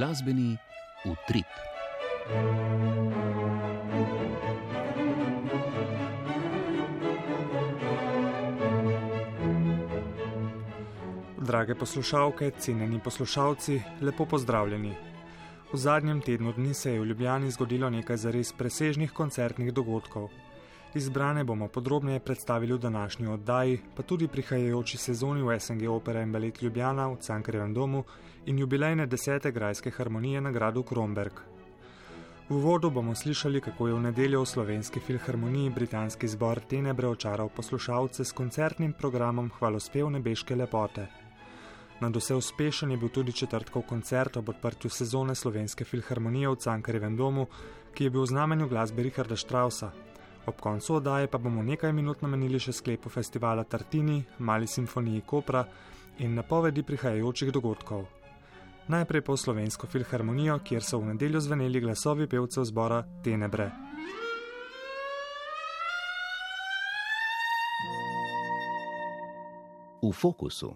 glasbeni utrip. Drage poslušalke, cenjeni poslušalci, lepo pozdravljeni. V zadnjem tednu dni se je v Ljubljani zgodilo nekaj zares presežnih koncertnih dogodkov. Izbrane bomo podrobneje predstavili v današnji oddaji, pa tudi prihajajoči sezoni v SNG Opera in Ballet Ljubljana v Cankarjevem domu in jubilejne desete grajske harmonije na gradu Kromberg. V uvodu bomo slišali, kako je v nedeljo v slovenski filharmoniji britanski zbor Tenebre očaral poslušalce s koncertnim programom Hvalospev nebeške lepote. Na vse uspešen je bil tudi četrtkov koncert ob odprtju sezone slovenske filharmonije v Cankarjevem domu, ki je bil v znamenju glasbe Richarda Strausa, Ob koncu oddaje pa bomo nekaj minut namenili še sklepu festivala Tartini, Mali simfoniji Kopra in napovedi prihajajočih dogodkov. Najprej po slovensko filharmonijo, kjer so v nedeljo zveneli glasovi pevcev zbora Tenebre. V fokusu.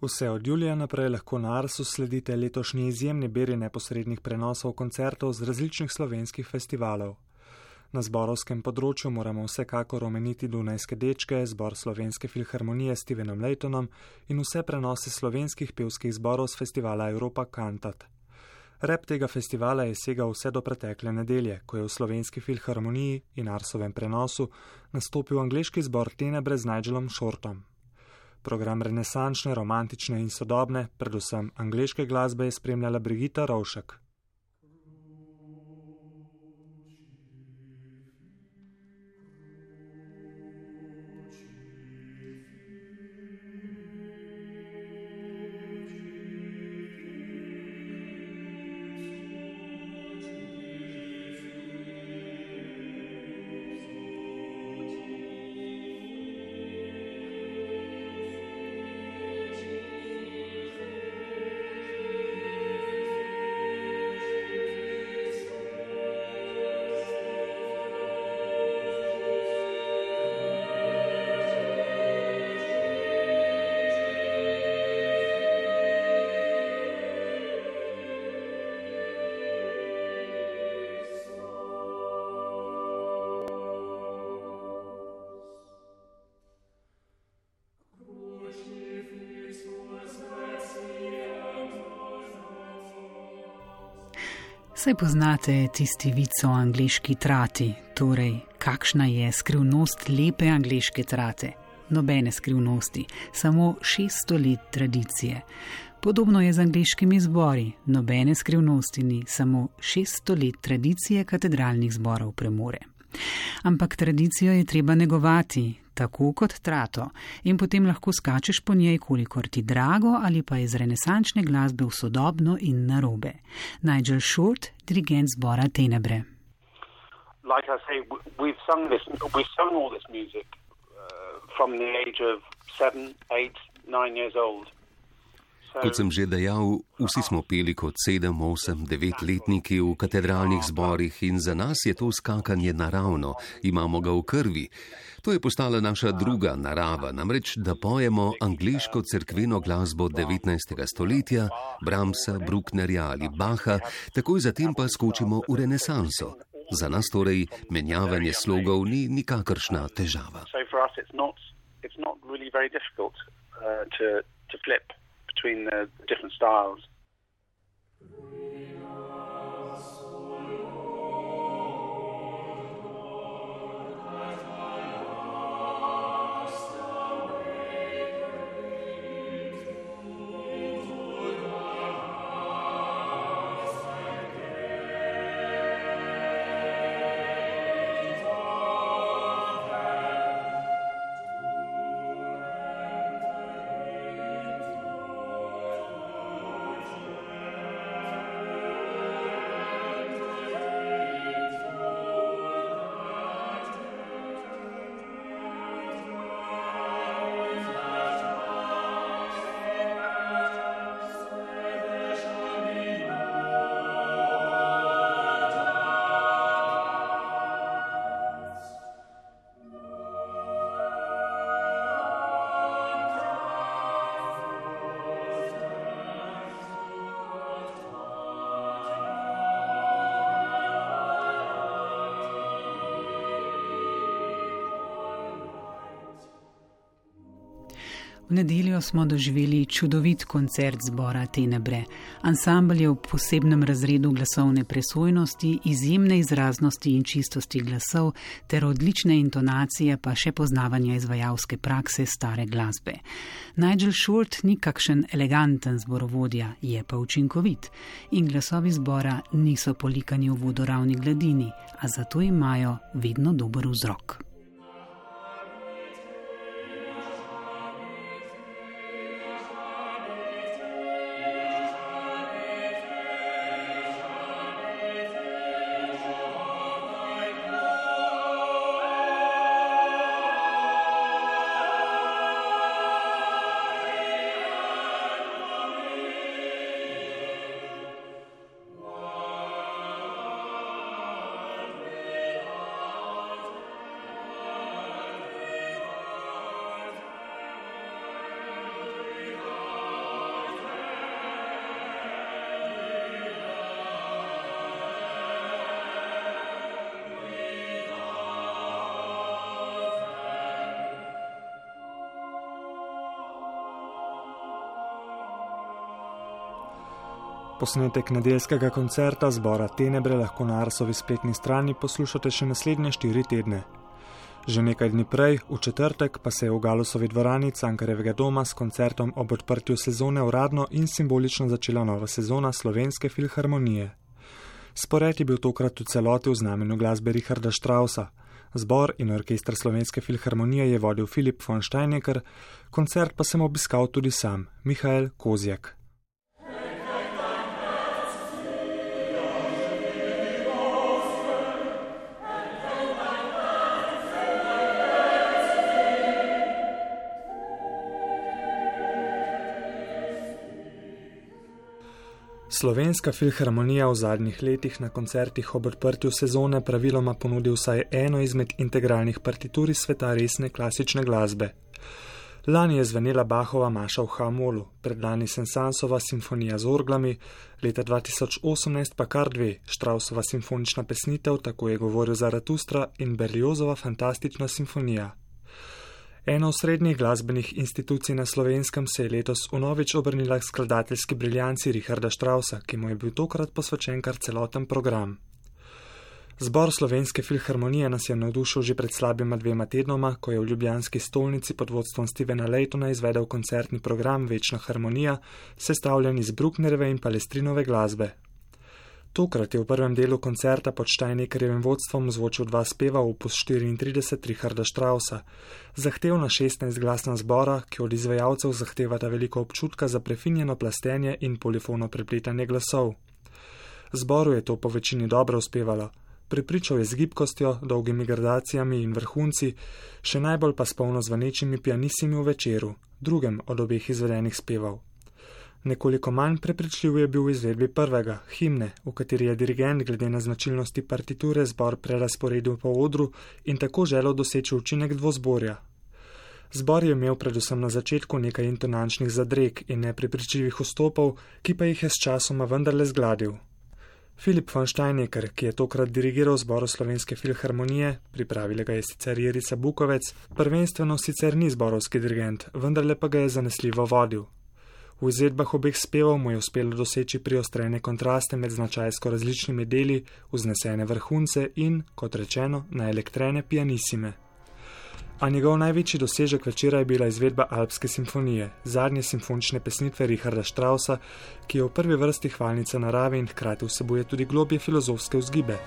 Vse od julija naprej lahko na Arsu sledite letošnji izjemni beri neposrednih prenosov koncertov z različnih slovenskih festivalov. Na zborovskem področju moramo vsekakor omeniti Dunajske dečke, zbor Slovenske filharmonije s Stevenom Laytonom in vse prenose slovenskih pevskih zborov z festivala Europa Cantat. Rep tega festivala je segal vse do pretekle nedelje, ko je v Slovenski filharmoniji in Arsovem prenosu nastopil angliški zbor Tenebre z Nigelom Shortom. Program renesančne, romantične in sodobne, predvsem angliške glasbe je spremljala Brigita Rovšek. Saj poznate tisti vico o angliški trati, torej kakšna je skrivnost lepe angliške trate. Nobene skrivnosti, samo 600 let tradicije. Podobno je z angliškimi zbori, nobene skrivnosti ni, samo 600 let tradicije katedralnih zborov premore. Ampak tradicijo je treba negovati, tako kot trato, in potem lahko skačeš po njej, kolikor ti drago ali pa iz renesančne glasbe v sodobno in narobe. Nigel Short, dirigent zbora Tenebre. Like I say, we've sung this, we've sung all this music uh, from the age of seven, eight, nine years old. Kot sem že dejal, vsi smo peli kot sedem, osem, devetletniki v katedralnih zborih in za nas je to skakanje naravno, imamo ga v krvi. To je postala naša druga narava, namreč da pojemo angliško cerkveno glasbo 19. stoletja, Bramsa, Brucknerja ali Baha, takoj zatem pa skočimo v renesanso. Za nas torej menjavanje slogov ni nikakršna težava. between the different styles. V nedeljo smo doživeli čudovit koncert zbora Tenebre. Ansambl je v posebnem razredu glasovne presojnosti, izjemne izraznosti in čistosti glasov ter odlične intonacije, pa še poznavanja izvajalske prakse stare glasbe. Nigel Short ni kakšen eleganten zborovodja, je pa učinkovit in glasovi zbora niso polikani v vodoravni gladini, a zato imajo vedno dober vzrok. Posnetek nedeljskega koncerta zbora Tenebre lahko na Arsovi spletni strani poslušate še naslednje štiri tedne. Že nekaj dni prej, v četrtek, pa se je v Galusovi dvorani Cankarevega doma s koncertom ob odprtju sezone uradno in simbolično začela nova sezona slovenske filharmonije. Spored je bil tokrat v celoti v znamenju glasbe Richarda Strausa. Zbor in orkester slovenske filharmonije je vodil Filip von Steinecker, koncert pa sem obiskal tudi sam, Mihael Kozjak. Slovenska filharmonija v zadnjih letih na koncertih ob odprtju sezone praviloma ponudi vsaj eno izmed integralnih partitur iz sveta resne klasične glasbe. Lani je zvenela Bahova Maša v Hamolu, predlani Sensansova simfonija z orglami, leta 2018 pa kar dve, Štrausova simfonična pesnitev, tako je govoril Zaratustra, in Berliozova fantastična simfonija. Ena od srednjih glasbenih institucij na slovenskem se je letos unovič obrnila k skladateljski briljanci Richarda Strausa, ki mu je bil tokrat posvečen kar celoten program. Zbor slovenske filharmonije nas je navdušil že pred slabima dvema tednoma, ko je v ljubljanski stolnici pod vodstvom Stevena Leitona izvedel koncertni program Večna harmonija, sestavljen iz Brucknereve in Palestrinove glasbe, Tokrat je v prvem delu koncerta pod Štajnekerjevim vodstvom zvočil dva speva v opus 34 Richarda Strausa, zahtevna 16-glasna zbora, ki od izvajalcev zahtevata veliko občutka za prefinjeno plastenje in polifono prepletanje glasov. Zboru je to po večini dobro uspevalo, pripričal je z gibkostjo, dolgimi gradacijami in vrhunci, še najbolj pa s polno zvanečimi pianissimi v večeru, drugem od obeh izvedenih speval. Nekoliko manj prepričljiv je bil v izvedbi prvega, himne, v kateri je dirigent glede na značilnosti partiture zbor prerasporedil po odru in tako želel doseči učinek dvozborja. Zbor je imel predvsem na začetku nekaj intonančnih zadreg in neprepričljivih vstopov, ki pa jih je s časoma vendarle zgladil. Filip von Steinecker, ki je tokrat dirigiral zboru slovenske filharmonije, pripravila ga je sicer Jerica Bukovec, prvenstveno sicer ni zborovski dirigent, vendarle pa ga je zanesljivo vodil. V izvedbah obeh spevov mu je uspelo doseči priostrene kontraste med značajsko različnimi deli, vznesene vrhunce in, kot rečeno, naelektrene pianissime. A njegov največji dosežek večera je bila izvedba Alpske simfonije, zadnje simfonične pesnitve Richarda Strausa, ki je v prvi vrsti hvalnica narave in hkrati vsebuje tudi globje filozofske vzgibe.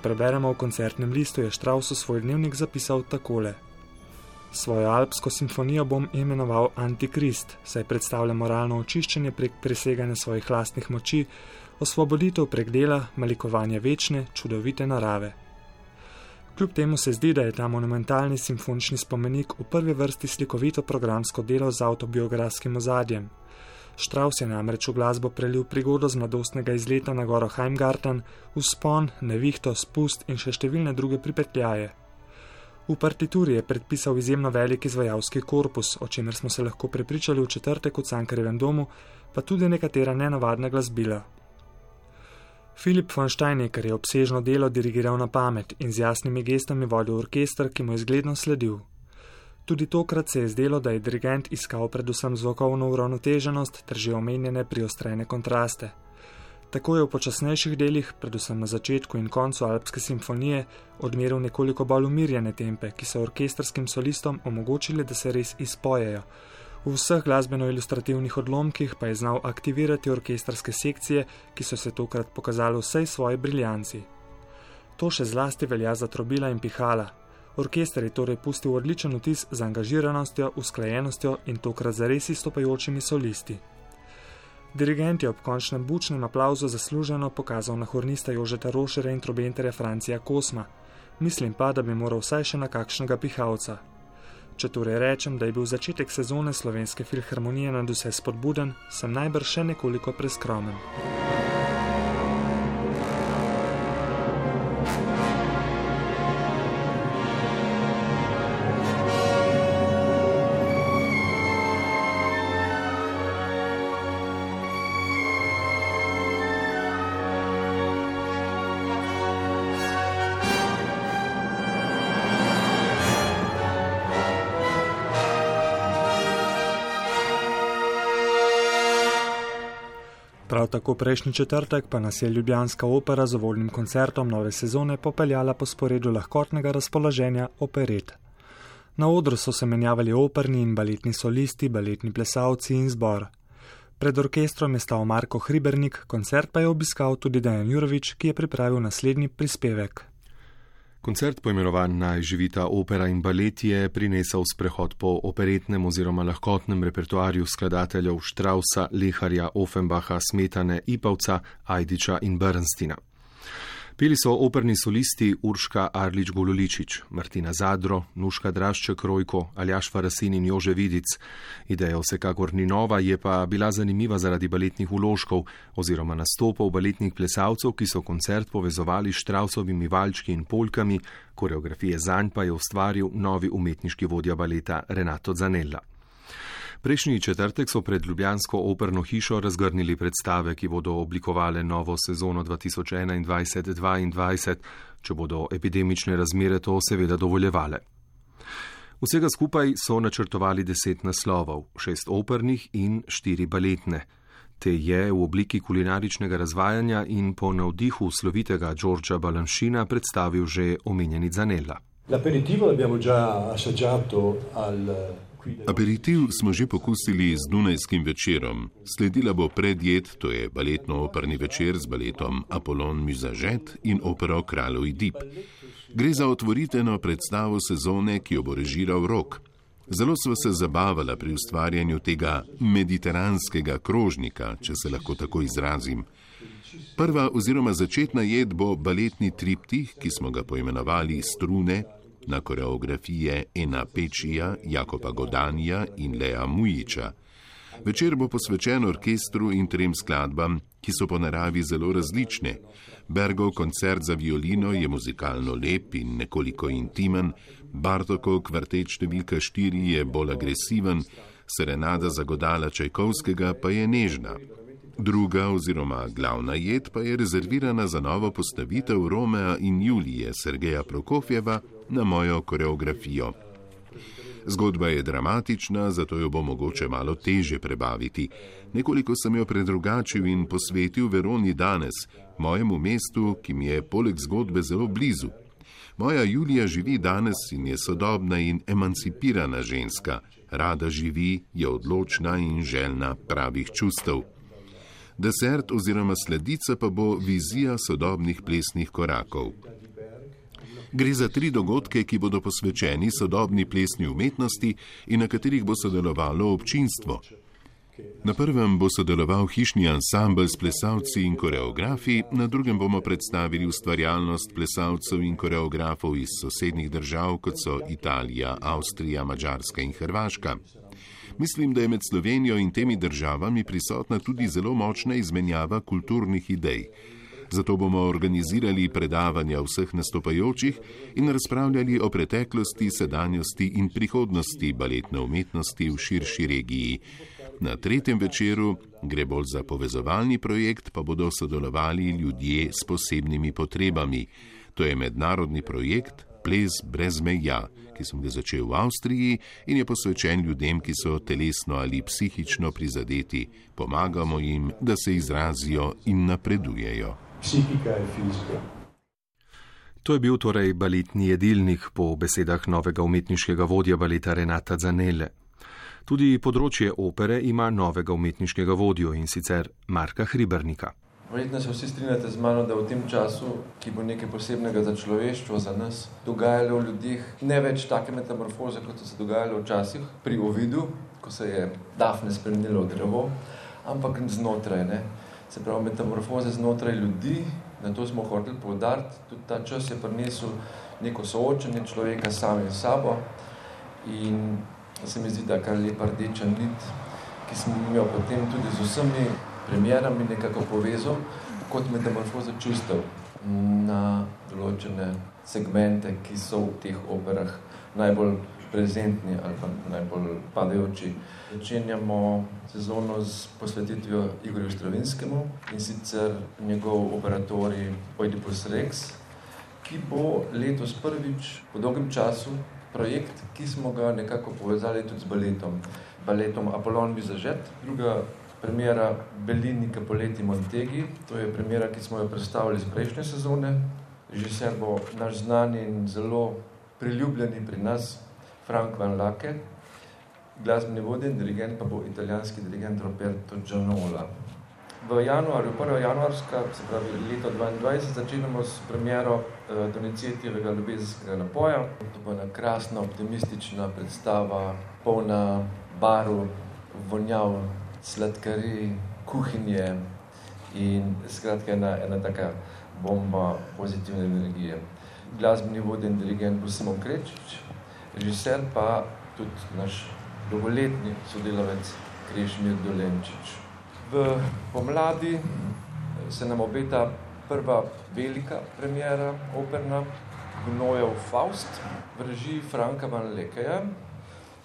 Kot preberemo v koncertnem listu, je Štraus v svoj dnevnik zapisal takole: Svojo alpsko simfonijo bom imenoval Antikrist, saj predstavlja moralno očiščenje prek preseganja svojih lastnih moči, osvoboditev prek dela, malikovanje večne, čudovite narave. Kljub temu se zdi, da je ta monumentalni simfonični spomenik v prvi vrsti slikovito programsko delo z autobiografskim ozadjem. Štraus je namreč v glasbo prelil prigodo z mladostnega izleta na goro Heimgarten, vzpon, nevihto, spust in še številne druge pripetljaje. V partituri je predpisal izjemno velik izvajalski korpus, o čemer smo se lahko prepričali v četrtek v Cankarevem domu, pa tudi nekatera nenavadna glasbila. Filip von Steinecker je obsežno delo dirigiral na pamet in z jasnimi gestami vodil orkester, ki mu je zgledno sledil. Tudi tokrat se je zdelo, da je dirigent iskal predvsem zvokovno uravnoteženost ter že omenjene priostrene kontraste. Tako je v počasnejših delih, predvsem na začetku in koncu Alpske simfonije, odmeril nekoliko bolj umirjene tempe, ki so orkestrskim solistom omogočili, da se res izpojejo, V vseh glasbeno-ilustrativnih odlomkih pa je znal aktivirati orkestrske sekcije, ki so se tokrat pokazali vsej svoji briljanci. To še zlasti velja za trobila in pihala. Orkester je torej pustil odličen vtis z angažiranostjo, usklajenostjo in tokrat za res izstopajočimi solisti. Dirigent je ob končnem bučnem aplauzu zasluženo pokazal na hornista Jožeta Rošere in trobenterja Francija Kosma. Mislim pa, da bi moral vsaj še na kakšnega pihalca. Če torej rečem, da je bil začetek sezone slovenske filharmonije nad vse spodbuden, sem najbrž še nekoliko preskromen. Tako prejšnji četrtek pa nas je Ljubljanska opera z voljnim koncertom nove sezone popeljala po sporedu lahkotnega razpoloženja operet. Na odru so se menjavali operni in baletni solisti, baletni plesalci in zbor. Pred orkestrom je stal Marko Hribernik, koncert pa je obiskal tudi Dejan Jurovič, ki je pripravil naslednji prispevek. Koncert poimenovan Naj živita opera in balet je prinesel sprehod po operetnem oziroma lahkotnem repertoarju skladateljev Štrausa, Leharja, Offenbacha, Smetane, Ipavca, Ajdiča in Brnstina. Peli so operni solisti Urška Arlič Gololičič, Martina Zadro, Nuška Drašček Rojko, Aljaš Farasin in Jože Vidic. Ideja vsekakor ni nova, je pa bila zanimiva zaradi baletnih uložkov oziroma nastopov baletnih plesalcev, ki so koncert povezovali s Štrausovimi valčki in polkami, koreografije zanj pa je ustvaril novi umetniški vodja baleta Renato Zanella. Prejšnji četrtek so pred Ljubljansko operno hišo razgrnili predstave, ki bodo oblikovale novo sezono 2021-2022, če bodo epidemične razmere to seveda dovoljevale. Vsega skupaj so načrtovali deset naslovov, šest opernih in štiri baletne. Te je v obliki kulinaričnega razvajanja in po navdihu slovitega Đorđa Balanšina predstavil že omenjeni Zanella. L'aperitivo abbiamo già assaggiato al Aperitiv smo že pokusili z Dunajskim večerom. Sledila bo predjed, to je baletno-operni večer z baletom Apollon Muzažet in opero Kralj Dip. Gre za otvoriteno predstavo sezone, ki jo bo režiral rok. Zelo sva se zabavala pri ustvarjanju tega mediteranskega krožnika, če se lahko tako izrazim. Prva oziroma začetna jed bo baletni triptih, ki smo ga poimenovali strune, na koreografije Ena Pečija, Jakoba Godanija in Lea Mujiča. Večer bo posvečen orkestru in trem skladbam, ki so po naravi zelo različne. Bergov koncert za violino je muzikalno lep in nekoliko intimen, Bartokov kvartet številka štiri je bolj agresiven, serenada za godala Čajkovskega pa je nežna. Druga oziroma glavna jed pa je rezervirana za novo postavitev Romea in Julije Sergeja Prokofjeva na mojo koreografijo. Zgodba je dramatična, zato jo bo mogoče malo teže prebaviti. Nekoliko sem jo predrugačil in posvetil Veroni danes, mojemu mestu, ki mi je poleg zgodbe zelo blizu. Moja Julija živi danes in je sodobna in emancipirana ženska, rada živi, je odločna in željna pravih čustev. Desert oziroma sledica pa bo vizija sodobnih plesnih korakov. Gre za tri dogodke, ki bodo posvečeni sodobni plesni umetnosti in na katerih bo sodelovalo občinstvo. Na prvem bo sodeloval hišni ansambl s plesalci in koreografi, na drugem bomo predstavili ustvarjalnost plesalcev in koreografov iz sosednjih držav, kot so Italija, Avstrija, Mačarska in Hrvaška. Mislim, da je med Slovenijo in temi državami prisotna tudi zelo močna izmenjava kulturnih idej. Zato bomo organizirali predavanja vseh nastopajočih in razpravljali o preteklosti, sedanjosti in prihodnosti baletne umetnosti v širši regiji. Na tretjem večeru gre bolj za povezovalni projekt, pa bodo sodelovali ljudje s posebnimi potrebami. To je mednarodni projekt Ples brez meja, ki sem ga začel v Avstriji in je posvečen ljudem, ki so telesno ali psihično prizadeti. Pomagamo jim, da se izrazijo in napredujejo. Psihika je fizika. To je bil torej baletni jedilnik po besedah novega umetniškega vodja baleta Renata Zanele. Tudi področje opere ima novega umetniškega vodjo in sicer Marka Hribernika. Verjetno se vsi strinjate z mano, da v tem času, ki bo nekaj posebnega za človeštvo, za nas, dogajalo v ljudeh ne več take metamorfoze, kot so se dogajale včasih pri Ovidu, ko se je Dafne spremenilo v drevo, ampak znotraj. Ne? Se pravi, metamorfoze znotraj ljudi, na to smo hoteli poudariti. Tudi ta čas je prinesel neko soočenje človeka samim sabo in se mi zdi, da kar lepa rdeča nit, ki smo jo potem tudi z vsemi premjerami nekako povezal, kot metamorfoza čustev na določene segmente, ki so v teh operah najbolj prezentni ali pa najbolj padajoči. Začenjamo sezono z posvetitvijo Igorju Stravinskemu in sicer njegov operatorij Oedipus Rex, ki bo letos prvič po dolgem času projekt, ki smo ga nekako povezali tudi z baletom. Baletom Apollon Vizažet, druga premjera Bellini Capoleti Montegi, to je premjera, ki smo jo predstavili z prejšnje sezone. Režiser bo naš znani in zelo priljubljeni pri nas Frank Van Lake, glasbeni vodjen, dirigent pa bo italijanski dirigent Roberto Gianola v januarju, 1. januarska, se pravi leto 2022, začenjamo s premjero eh, Donicijetjevega ljubezenskega napoja. To bo ena krasna, optimistična predstava, polna baru, vonjav, sladkari, kuhinje in skratka ena, ena taka bomba pozitivne energije. Glasbeni voden dirigent bo Simon Krečič, režiser pa tudi naš dolgoletni sodelavec Krešmir Dolenčič. V pomladi se nam obeta prva velika premjera operna, Gnojev Faust, v režiji Franka Van Lekeja.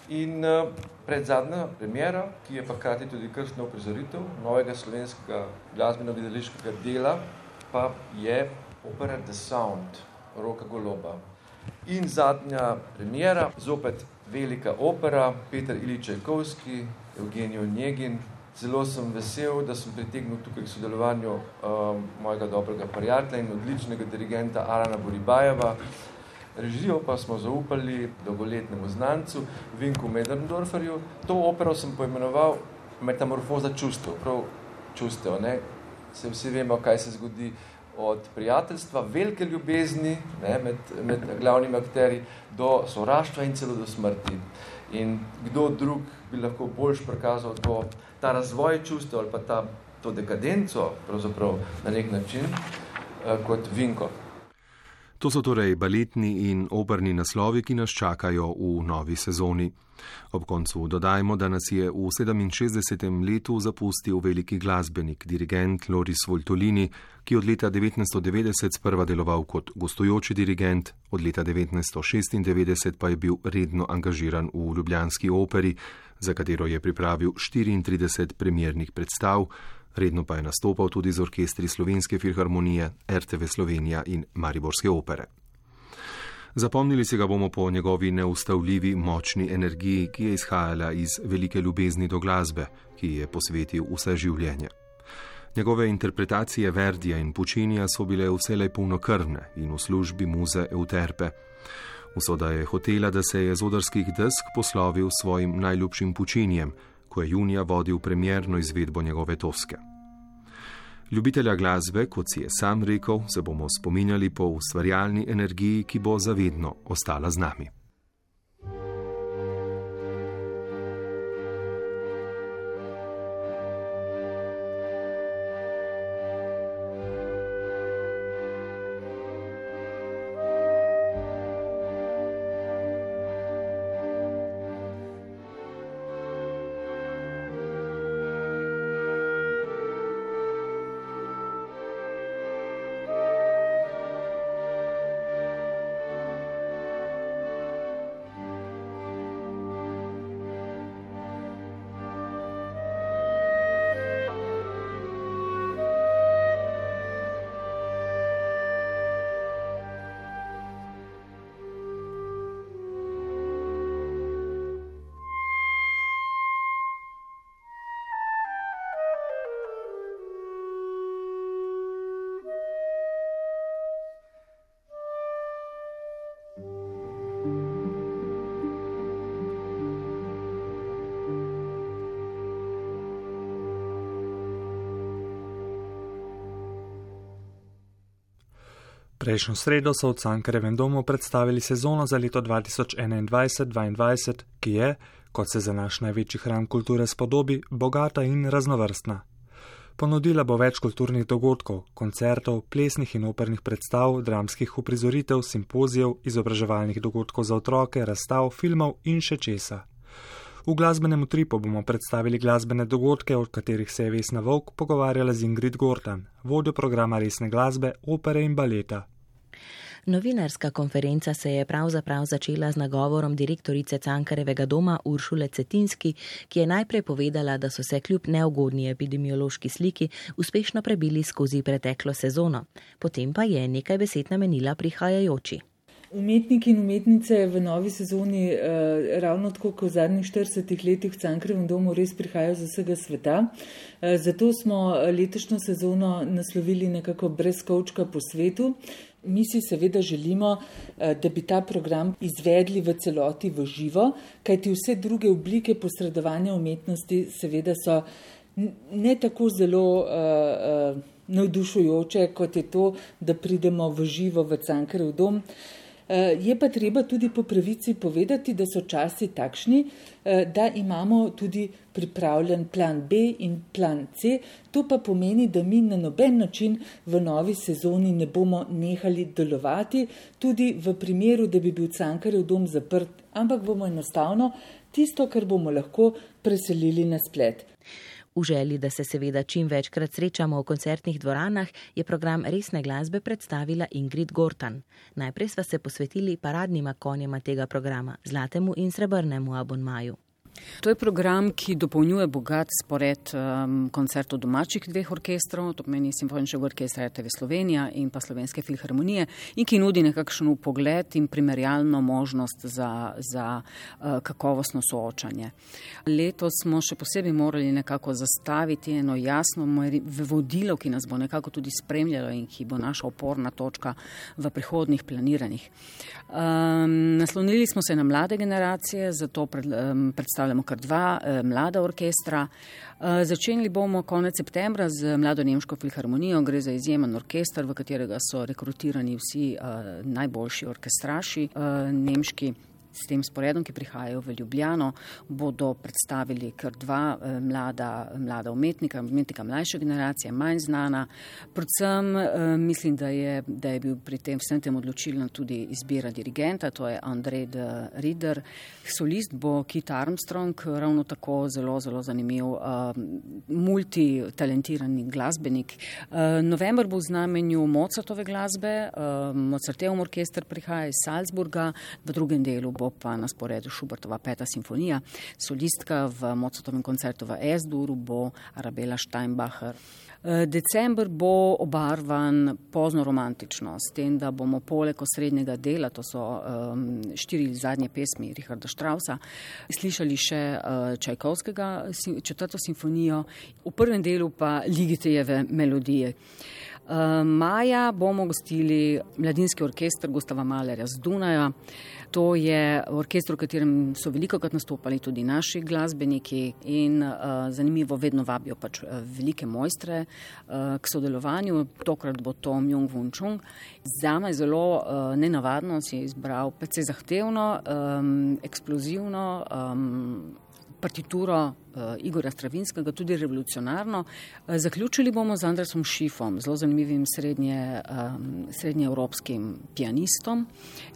In eh, predzadnja premjera, ki je pa krati tudi krstno uprizoritev novega slovenskega glasbeno-videliškega dela, pa je opera The Sound, Roka Goloba. In zadnja premjera, zopet velika opera, Peter Iličajkovski, Evgenijo Njegin, Zelo sem vesel, da sem pritegnil tukaj k sodelovanju uh, mojega dobrega prijatelja in odličnega dirigenta Arana Boribajeva. Režijo pa smo zaupali dolgoletnemu znancu Vinku Mederndorferju. To opero sem poimenoval Metamorfoza čustev, prav čustev. Ne? Se vsi vemo, kaj se zgodi od prijateljstva, velike ljubezni ne, med, med glavnimi akteri, do sovraštva in celo do smrti. In kdo drug bi lahko boljš prikazal to, ta razvoj čustev ali pa ta, to dekadenco pravzaprav na nek način eh, kot Vinko. To so torej baletni in operni naslovi, ki nas čakajo v novi sezoni. Ob koncu dodajmo, da nas je v 67. letu zapustil veliki glasbenik, dirigent Loris Voltolini, ki od leta 1990 sprva deloval kot gostujoči dirigent, od leta 1996 pa je bil redno angažiran v Ljubljanski operi, za katero je pripravil 34 premjernih predstav, redno pa je nastopal tudi z orkestri Slovenske filharmonije, RTV Slovenija in Mariborske opere. Zapomnili se ga bomo po njegovi neustavljivi močni energiji, ki je izhajala iz velike ljubezni do glasbe, ki je posvetil vse življenje. Njegove interpretacije Verdija in Pučinija so bile vselej polnokrvne in v službi muze Euterpe. Usoda je hotela, da se je z odrskih desk poslovil svojim najljubšim Pučinjem, ko je junija vodil premjerno izvedbo njegove toske. Ljubitelja glasbe, kot si je sam rekel, se bomo spominjali po ustvarjalni energiji, ki bo zavedno ostala z nami. Prejšnjo sredo so v Cankarevem domu predstavili sezono za leto 2021-2022, ki je, kot se za naš največji hram kulture spodobi, bogata in raznovrstna. Ponudila bo več kulturnih dogodkov, koncertov, plesnih in opernih predstav, dramskih uprizoritev, simpozijev, izobraževalnih dogodkov za otroke, razstav, filmov in še česa. V glasbenem utripu bomo predstavili glasbene dogodke, o katerih se je Vesna Vok pogovarjala z Ingrid Gortan, vodjo programa resne glasbe, opere in baleta. Novinarska konferenca se je pravzaprav začela z nagovorom direktorice Cankarevega doma Uršule Cetinski, ki je najprej povedala, da so se kljub neugodni epidemiološki sliki uspešno prebili skozi preteklo sezono. Potem pa je nekaj besed namenila prihajajoči. Umetniki in umetnice v novi sezoni, eh, ravno tako kot v zadnjih 40 letih v Cankrevem domu, res prihajajo z vsega sveta. Eh, zato smo eh, letošnjo sezono naslovili nekako brez kočka po svetu. Mi si seveda želimo, eh, da bi ta program izvedli v celoti v živo, kajti vse druge oblike posredovanja umetnosti seveda so ne tako zelo uh, uh, navdušujoče, kot je to, da pridemo v živo v Cankarev dom. Eh, je pa treba tudi po pravici povedati, da so časi takšni, eh, da imamo tudi pripravljen plan B in plan C. To pa pomeni, da mi na noben način v novi sezoni ne bomo nehali delovati, tudi v primeru, da bi bil Cankarev dom zaprt, ampak bomo enostavno tisto, kar bomo lahko, preselili na splet. V želji, da se seveda čim večkrat srečamo v koncertnih dvoranah, je program resne glasbe predstavila Ingrid Gortan. Najprej sva se posvetili paradnima konjema tega programa, zlatemu in srebrnemu abonmaju. To je program, ki dopolnjuje bogat spored um, koncertov domačih dveh orkestrov, to pomeni Simfoničnega orkestra RTV Slovenija in pa Slovenske filharmonije, in ki nudi nekakšen pogled in primerjalno možnost za, za uh, kakovostno soočanje. Letos smo še posebej morali nekako zastaviti eno jasno vodilo, ki nas bo nekako tudi spremljalo in ki bo naša oporna točka v prihodnih planiranjih. Um, naslonili smo se na mlade generacije, zato pred, um, predstavljamo predstavljamo kar dva eh, mlada orkestra. Eh, začenjali bomo konec septembra z Mlado Nemško filharmonijo. Gre za izjemen orkester, v katerega so rekrutirani vsi eh, najboljši orkestraši nemški. S tem sporedom, ki prihajajo v Ljubljano, bodo predstavili kar dva eh, mlada, mlada umetnika, umetnika mlajše generacije, manj znana. Predvsem eh, mislim, da je, da je bil pri tem vsem tem odločilna tudi izbira dirigenta, to je Andrej de Rieder. Solist bo Kit Armstrong, ravno tako zelo, zelo zanimiv, uh, multitalentirani glasbenik. November bo v znamenju Mozartove glasbe, Mozartev orkester prihaja iz Salzburga, v drugem delu bo pa na sporedu Šubertova peta simfonija. Solistka v Mozartovem koncertu v Esduru bo Arabela Steinbacher. E, december bo obarvan pozno romantično, s tem, da bomo poleg osrednjega dela, to so um, štiri zadnje pesmi Richarda Strausa, slišali še uh, Čajkovskega četrto simfonijo, v prvem delu pa Ligitejeve melodije. Uh, maja bomo gostili mladinski orkester Gustava Malerja z Dunaja. To je orkester, v katerem so veliko krat nastopali tudi naši glasbeniki in uh, zanimivo, vedno vabijo pač uh, velike mojstre uh, k sodelovanju. Tokrat bo to Myung Wun Chung. Za me je zelo uh, nenavadno, si je izbral precej zahtevno, um, eksplozivno. Um, partituro uh, Igora Stravinskega, tudi revolucionarno. Uh, zaključili bomo z Andresom Šifom, zelo zanimivim srednje, um, srednjeevropskim pianistom.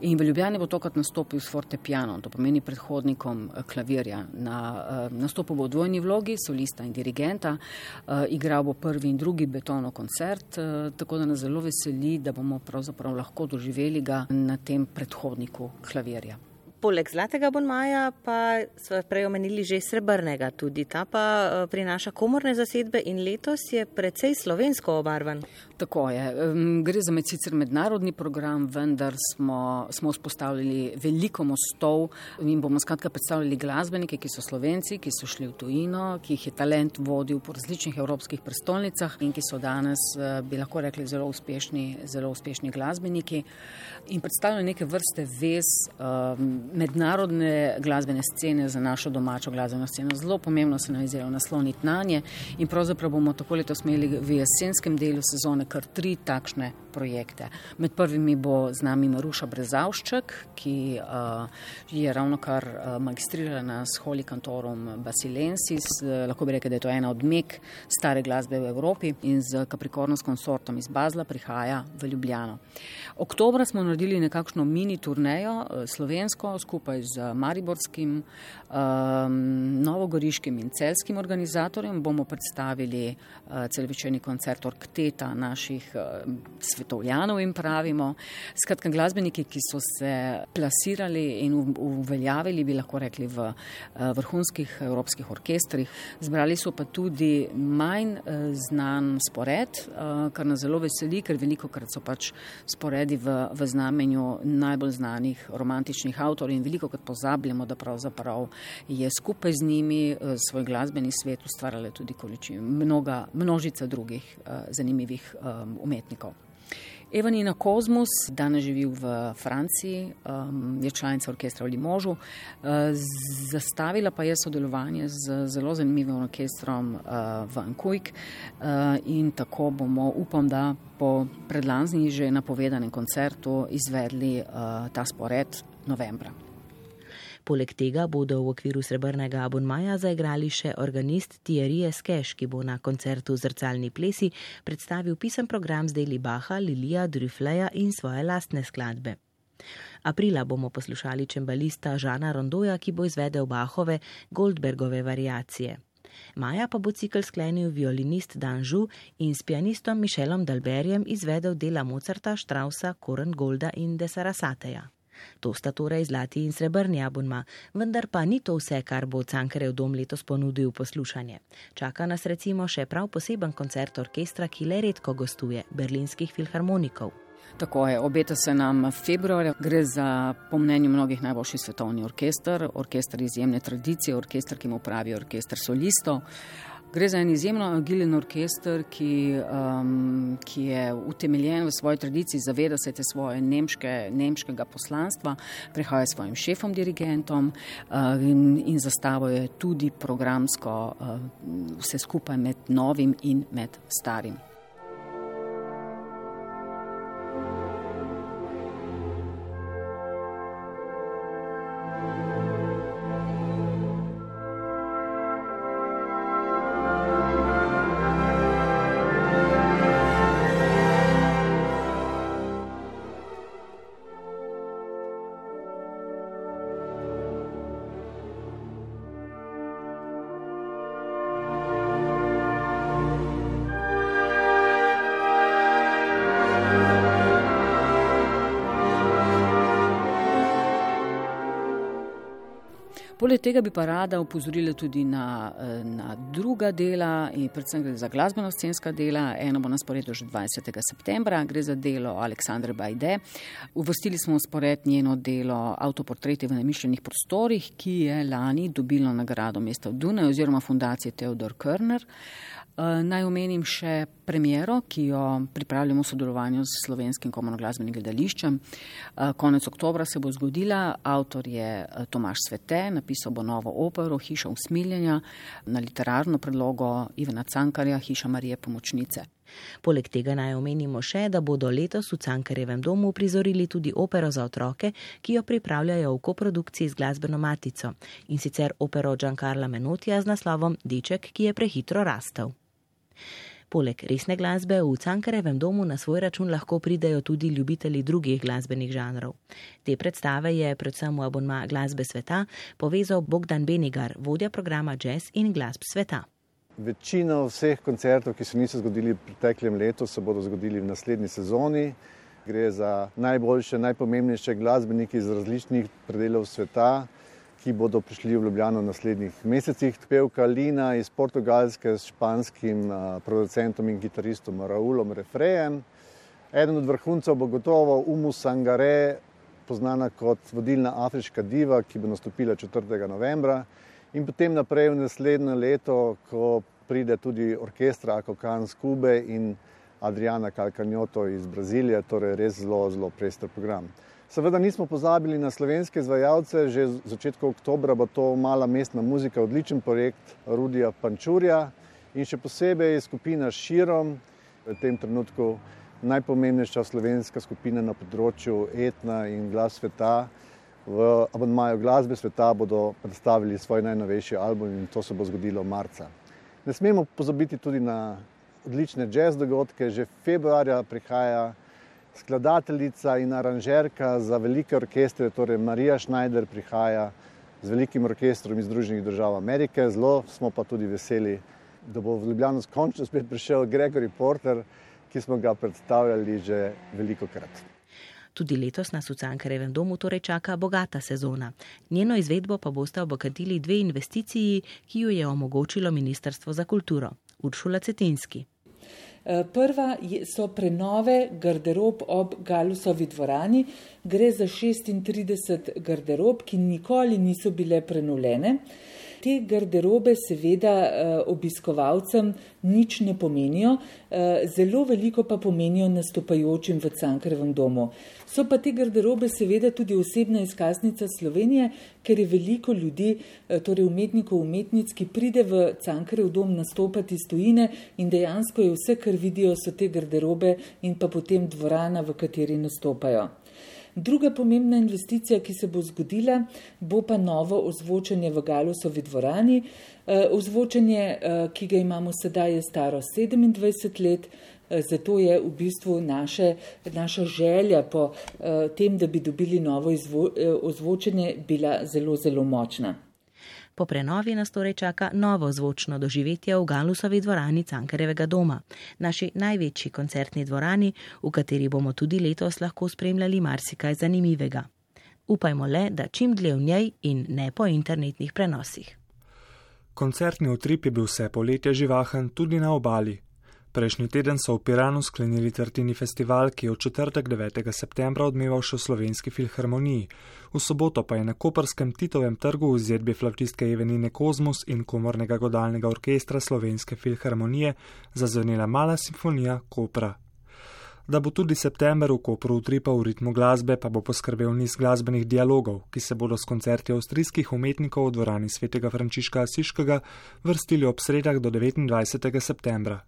In v Ljubljani bo tokrat nastopil s forte piano, to pomeni predhodnikom uh, klavirja. Na uh, nastopu bo v dvojni vlogi, solista in dirigenta, uh, igral bo prvi in drugi betono koncert, uh, tako da nas zelo veseli, da bomo lahko doživeli ga na tem predhodniku klavirja. Poleg zlatega bonmaja pa smo prej omenili že srebrnega, tudi ta pa eh, prinaša komorne zasedbe in letos je precej slovensko obarvan. Tako je. Gre za med sicer mednarodni program, vendar smo, smo vzpostavili veliko mostov in bomo skratka predstavljali glasbenike, ki so slovenci, ki so šli v tujino, ki jih je talent vodil po različnih evropskih prestolnicah in ki so danes, eh, bi lahko rekli, zelo uspešni, zelo uspešni glasbeniki. In predstavljajo neke vrste vez um, mednarodne glasbene scene za našo domačo glasbeno sceno. Zelo pomembno se nam je zdelo nasloniti na nje in pravzaprav bomo tako letos imeli v jesenskem delu sezone kar tri takšne projekte. Med prvimi bo z nami Maruša Brezavšček, ki uh, je ravno kar uh, magistrirana s Holy Cantorum Basilensis. Uh, lahko bi rekel, da je to ena od mek stare glasbe v Evropi in z Capricornus konsortom iz Bazla prihaja v Ljubljano. Oktobra smo naredili nekakšno mini turnejo slovensko skupaj z Mariborskim, um, Novogoriškim in Celskim organizatorjem. Bomo predstavili uh, celovečerni koncert Orkteta naših uh, svetovljanov in pravimo. Skratka, glasbeniki, ki so se plasirali in uveljavili, bi lahko rekli, v eh, vrhunskih evropskih orkestrih. Zbrali so pa tudi manj eh, znan spored, eh, kar nas zelo veseli, ker veliko krat so pač sporedi v, v znamenju najbolj znanih romantičnih avtorjev in veliko krat pozabljamo, da pravzaprav je skupaj z njimi svoj glasbeni svet ustvarjala tudi količina, mnoga, množica drugih zanimivih umetnikov. Evanina Kozmus, danes živi v Franciji, um, je članica orkestra v Limožu. Uh, zastavila pa je sodelovanje z zelo zanimivim orkestrom uh, v Ankujk uh, in tako bomo, upam, da po predlanzni že napovedanem koncertu izvedli ta spored novembra. Poleg tega bodo v okviru srebrnega abonmaja zaigrali še organist Thierry Eskeš, ki bo na koncertu Zrcalni plesi predstavil pisem program z deli Baha, Lilija, Drüfleja in svoje lastne skladbe. Aprila bomo poslušali čembalista Žana Rondoja, ki bo izvedel Bahove Goldbergove variacije. Maja pa bo cikl sklenil violinist Danžu in s pianistom Mišelom Dalberjem izvedel dela Mozarta, Strausa, Koren Golda in Desarasateja. To sta torej zlati in srebrni abonma, vendar pa ni to vse, kar bo Cankarev dom letos ponudil poslušanje. Čaka nas recimo še prav poseben koncert orkestra, ki le redko gostuje, berlinskih filharmonikov. Tako je, obeta se nam februarja. Gre za, po mnenju mnogih, najboljši svetovni orkester, orkester izjemne tradicije, orkester, ki mu pravijo orkester solistov. Gre za en izjemno agilen orkester, ki, um, ki je utemeljen v svoji tradiciji, zaveda se te svoje nemške, nemškega poslanstva, prihaja s svojim šefom, dirigentom uh, in, in zastavuje tudi programsko uh, vse skupaj med novim in med starim. Poleg tega bi pa rada upozorila tudi na, eh, na druga dela, in predvsem gre za glasbeno-scenska dela. Eno bo na sporedu že 20. septembra, gre za delo Aleksandre Bajde. Uvostili smo v spored njeno delo Autoportreti v namišljenih prostorih, ki je lani dobilo nagrado mesta v Dunaju oziroma fundacije Theodor Körner. Eh, naj omenim še premiero, ki jo pripravljamo v sodelovanju s slovenskim komunoglasbenim gledališčem. Eh, konec oktobra se bo zgodila, avtor je Tomaš Svete, napisal bo novo opero Hiša usmiljenja na literarno predlogo Ivana Cankarja Hiša Marije Pomočnice. Poleg tega naj omenimo še, da bodo letos v Cankarjevem domu prizorili tudi opero za otroke, ki jo pripravljajo v koprodukciji z glasbeno matico in sicer opero Giancarla Menotija z naslovom Deček, ki je prehitro rastel. Poleg resne glasbe v Cankarevem domu na svoj račun lahko pridejo tudi ljubitelji drugih glasbenih žanrov. Te predstave je predvsem v abonma glasbe sveta povezal Bogdan Benigar, vodja programa Jazz in glasb sveta. Večina vseh koncertov, ki se niso zgodili v preteklem letu, se bodo zgodili v naslednji sezoni. Gre za najboljše, najpomembnejše glasbenike iz različnih predelov sveta ki bodo prišli v Ljubljano v naslednjih mesecih. Pevka Lina iz Portugalske s španskim producentom in kitaristom Raulom Refrejem. Eden od vrhuncev bo gotovo Umu Sangare, poznana kot vodilna afriška diva, ki bo nastopila 4. novembra. In potem naprej v naslednje leto, ko pride tudi orkestra Akokan z Kube in Adriana Calcanjoto iz Brazilije, torej res zelo, zelo pester program. Seveda nismo pozabili na slovenske izvajalce, že v začetku oktobra bo to mala mestna muzika, odličen projekt Rudija Pančurja in še posebej skupina Širom v tem trenutku najpomembnejša slovenska skupina na področju etna in glas sveta. V abonmaju glasbe sveta bodo predstavili svoj najnovejši album in to se bo zgodilo marca. Ne smemo pozabiti tudi na odlične jazz dogodke. Že februarja prihaja skladateljica in aranžerka za velike orkestre, torej Marija Schneider prihaja z velikim orkestrom iz Združenih držav Amerike. Zelo smo pa tudi veseli, da bo v Ljubljano končno spet prišel Gregory Porter, ki smo ga predstavljali že veliko krat. Tudi letos nas v Cankarevem domu torej čaka bogata sezona. Njeno izvedbo pa boste obokatili dve investiciji, ki jo je omogočilo Ministrstvo za kulturo. Uršula Cetinski. Eh, prva so prenove garderob ob Galusovi dvorani. Gre za 36 garderob, ki nikoli niso bile prenovljene. Te garderobe seveda eh, obiskovalcem nič ne pomenijo, eh, zelo veliko pa pomenijo nastopajočim v Cankarevem domu. So pa te garderobe seveda tudi osebna izkaznica Slovenije, ker je veliko ljudi, eh, torej umetnikov, umetnic, ki pride v Cankarev dom nastopati iz tujine in dejansko je vse, kar vidijo, so te garderobe in pa potem dvorana, v kateri nastopajo. Druga pomembna investicija, ki se bo zgodila, bo pa novo ozvočenje v Galusovi dvorani. Eh, ozvočenje, eh, ki ga imamo sedaj, je staro 27 let, eh, zato je v bistvu naše, naša želja po tem, da bi dobili novo ozvočenje, bila zelo, zelo močna. Po prenovi nas torej čaka novo zvočno doživetje v Galusovi dvorani Cankarevega doma, naši največji koncertni dvorani, v kateri bomo tudi letos lahko spremljali marsikaj zanimivega. Upajmo le, da čim dlje v njej in ne po internetnih prenosih. Koncertni utrip je bil vse poletje živahen tudi na obali, Prejšnji teden so v Piranu sklenili Tartini festival, ki je od četrtek 9. septembra odmeval še v slovenski filharmoniji. V soboto pa je na Koperskem Titovem trgu v izvedbi flavtistke Evenine Kozmos in komornega godalnega orkestra slovenske filharmonije zazvenela mala simfonija Kopra. Da bo tudi september v Kopru utripal v ritmu glasbe, pa bo poskrbel niz glasbenih dialogov, ki se bodo s koncerti avstrijskih umetnikov v dvorani svetega Frančiška Asiškega vrstili ob sredah do 29. septembra.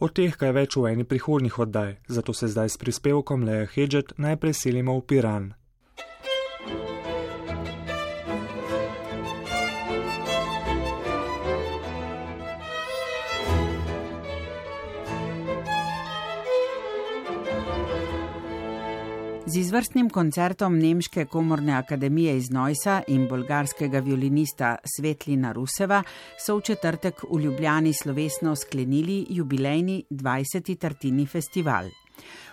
O teh kaj več v eni prihodnjih oddaj, zato se zdaj s prispevkom Leja Hedžet najprej selimo v Piran. Z izvrstnim koncertom Nemške komorne akademije iz Nojsa in bolgarskega violinista Svetlina Ruseva so v četrtek v Ljubljani slovesno sklenili jubilejni 20. Tartini festival.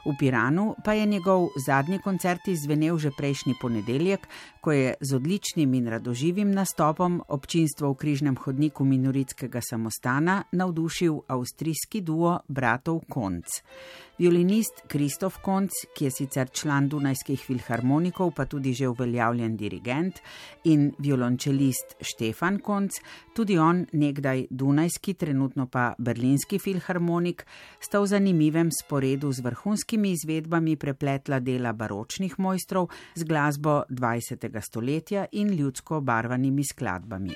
V Piranu pa je njegov zadnji koncert izvenel že prejšnji ponedeljek, ko je z odličnim in radoživim nastopom občinstvo v križnem hodniku minoritskega samostana navdušil avstrijski duo bratov Konc. Violinist Kristof Konc, ki je sicer član Dunajskih filharmonikov, pa tudi že uveljavljen dirigent, in violončelist Štefan Konc, tudi on nekdaj Dunajski, trenutno pa berlinski filharmonik, sta v zanimivem sporedu z vrhunskimi izvedbami prepletla dela baročnih mojstrov z glasbo 20. stoletja in ljudsko obarvanimi skladbami.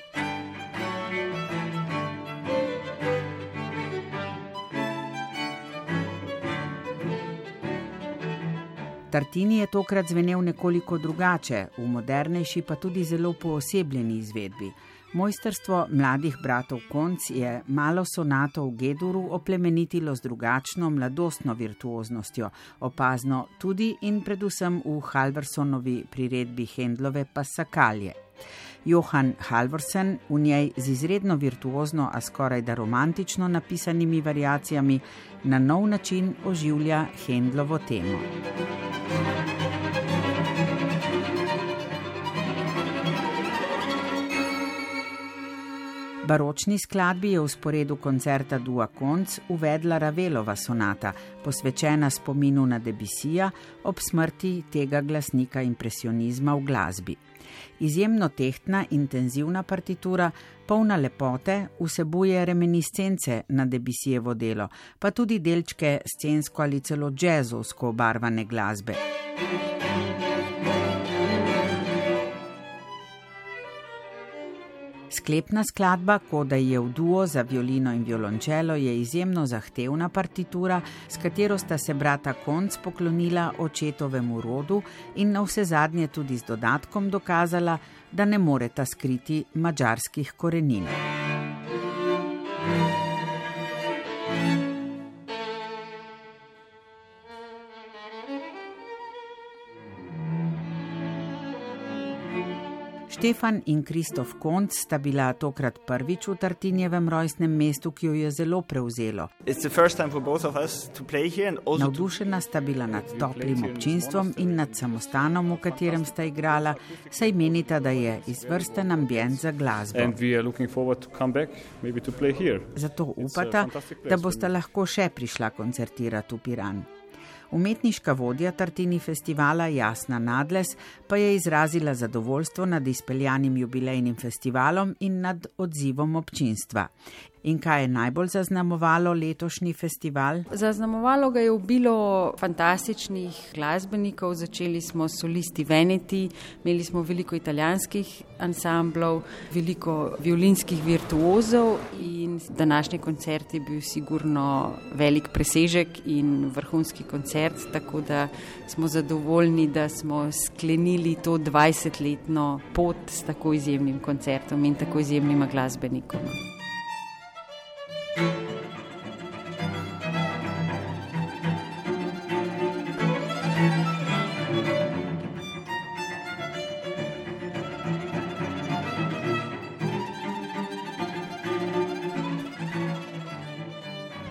Tartini je tokrat zvenel nekoliko drugače, v modernejši pa tudi zelo poosebljeni izvedbi. Mojstrstvo mladih bratov Konc je malo sonato v Geduru oplemenitilo z drugačno mladostno virtuoznostjo, opazno tudi in predvsem v Halversonovi priredbi Hendlove Pasakalje. Johan Halvorsen v njej z izredno virtuozno, a skoraj da romantično napisanimi variacijami na nov način oživlja Hendlovo temo. Baročni skladbi je v sporedu koncerta Dua Konc uvedla Ravelova sonata, posvečena spominu na Debisija ob smrti tega glasnika impresionizma v glasbi. Izjemno tehtna, intenzivna partitura, polna lepote, vsebuje reminiscence na Debisijevo delo, pa tudi delčke scensko ali celo jazzovsko obarvane glasbe. Sklepna skladba, Koda je v duo za violino in violončelo, je izjemno zahtevna partitura, s katero sta se brata Konc poklonila očetovemu rodu in na vse zadnje tudi z dodatkom dokazala, da ne moreta skriti mačarskih korenin. Štefan in Kristof Konc sta bila tokrat prvič v Tartinjevem rojstnem mestu, ki jo je zelo prevzelo. Navdušena sta bila nad toplim občinstvom in nad samostanom, v katerem sta igrala, saj menita, da je izvrsten ambient za glasbo. Zato upata, da boste lahko še prišla koncertirati v Piran. Umetniška vodja Tartini festivala Jasna Nadles pa je izrazila zadovoljstvo nad izpeljanim jubilejnim festivalom in nad odzivom občinstva. In kaj je najbolj zaznamovalo letošnji festival? Zaznamovalo ga je obilo fantastičnih glasbenikov. Začeli smo s solisti Veneti, imeli smo veliko italijanskih ansamblov, veliko violinskih virtuozov in današnji koncert je bil sigurno velik presežek in vrhunski koncert, tako da smo zadovoljni, da smo sklenili to 20-letno pot s tako izjemnim koncertom in tako izjemnima glasbenikoma.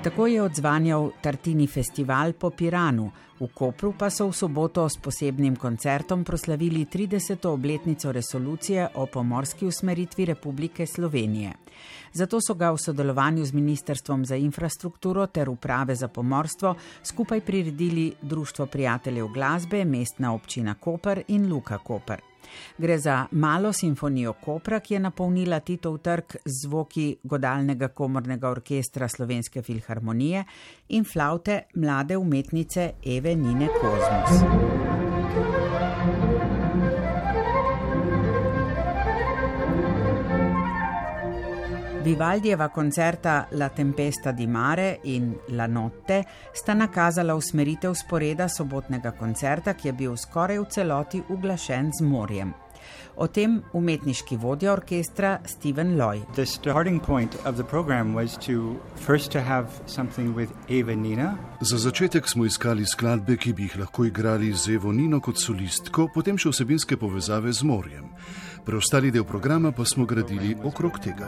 Tako je odzvanjal Tartini festival po Piranu, v Kopru pa so v soboto s posebnim koncertom proslavili 30. obletnico resolucije o pomorski usmeritvi Republike Slovenije. Zato so ga v sodelovanju z Ministrstvom za infrastrukturo ter uprave za pomorstvo skupaj priredili Društvo prijateljev glasbe, mestna občina Koper in Luka Koper. Gre za malo simfonijo Kopra, ki je napolnila Titov trg z zvoki godalnega komornega orkestra Slovenske filharmonije in flaute mlade umetnice Eve Nine Kozmus. Vivaldijeva koncerta La Tempesta di Mare in La Notte sta nakazala usmeritev sporeda sobotnega koncerta, ki je bil skoraj v celoti uglašen z morjem. O tem umetniški vodja orkestra Steven Loy. Za začetek smo iskali skladbe, ki bi jih lahko igrali z Evo Nino kot solistko, potem še vsebinske povezave z morjem. Preostali del programa pa smo gradili okrog tega.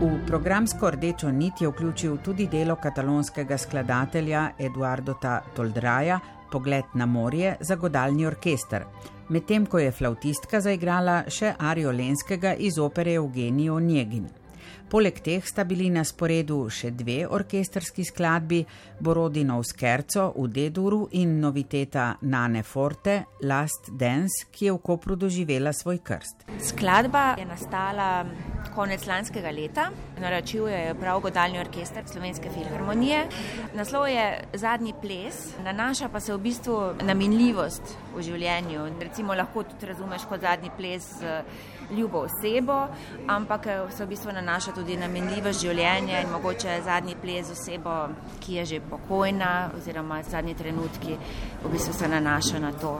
V programsko rdečo nit je vključil tudi delo katalonskega skladatelja Eduarda Toldraja, Pogled na morje za godalni orkester, medtem ko je flautistka zaigrala še Arijo Lenskega iz opere Eugenijo Njegin. Poleg teh sta bili na sporedu še dve orkesterski skladbi: Borodino v Skerco v Deduru in noviteta Nane Forte, Last Dance, ki je v Kopru doživela svoj krst. Skladba je nastala konec lanskega leta, naročil je prav godalni orkester Slovenske filharmonije. Naslov je Zadnji ples, nanaša pa se v bistvu na minljivost v življenju. Recimo lahko tudi razumeš kot zadnji ples ljubo osebo, ampak eh, se v bistvu nanaša tudi na menljivost življenja in mogoče zadnji ples osebo, ki je že pokojna oziroma zadnji trenutki v bistvu se nanaša na to.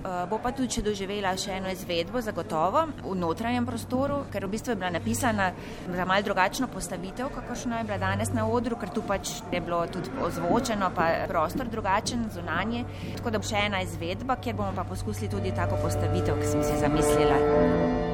Eh, bo pa tudi, če doživela še eno izvedbo, zagotovo v notranjem prostoru, ker v bistvu je bila napisana za mal drugačno postavitev, kakošno je bila danes na odru, ker tu pač je bilo tudi ozvočeno, pa prostor drugačen, zunanje. Tako da bo še ena izvedba, kjer bomo pa poskusili tudi tako postavitev, ki sem si zamislila.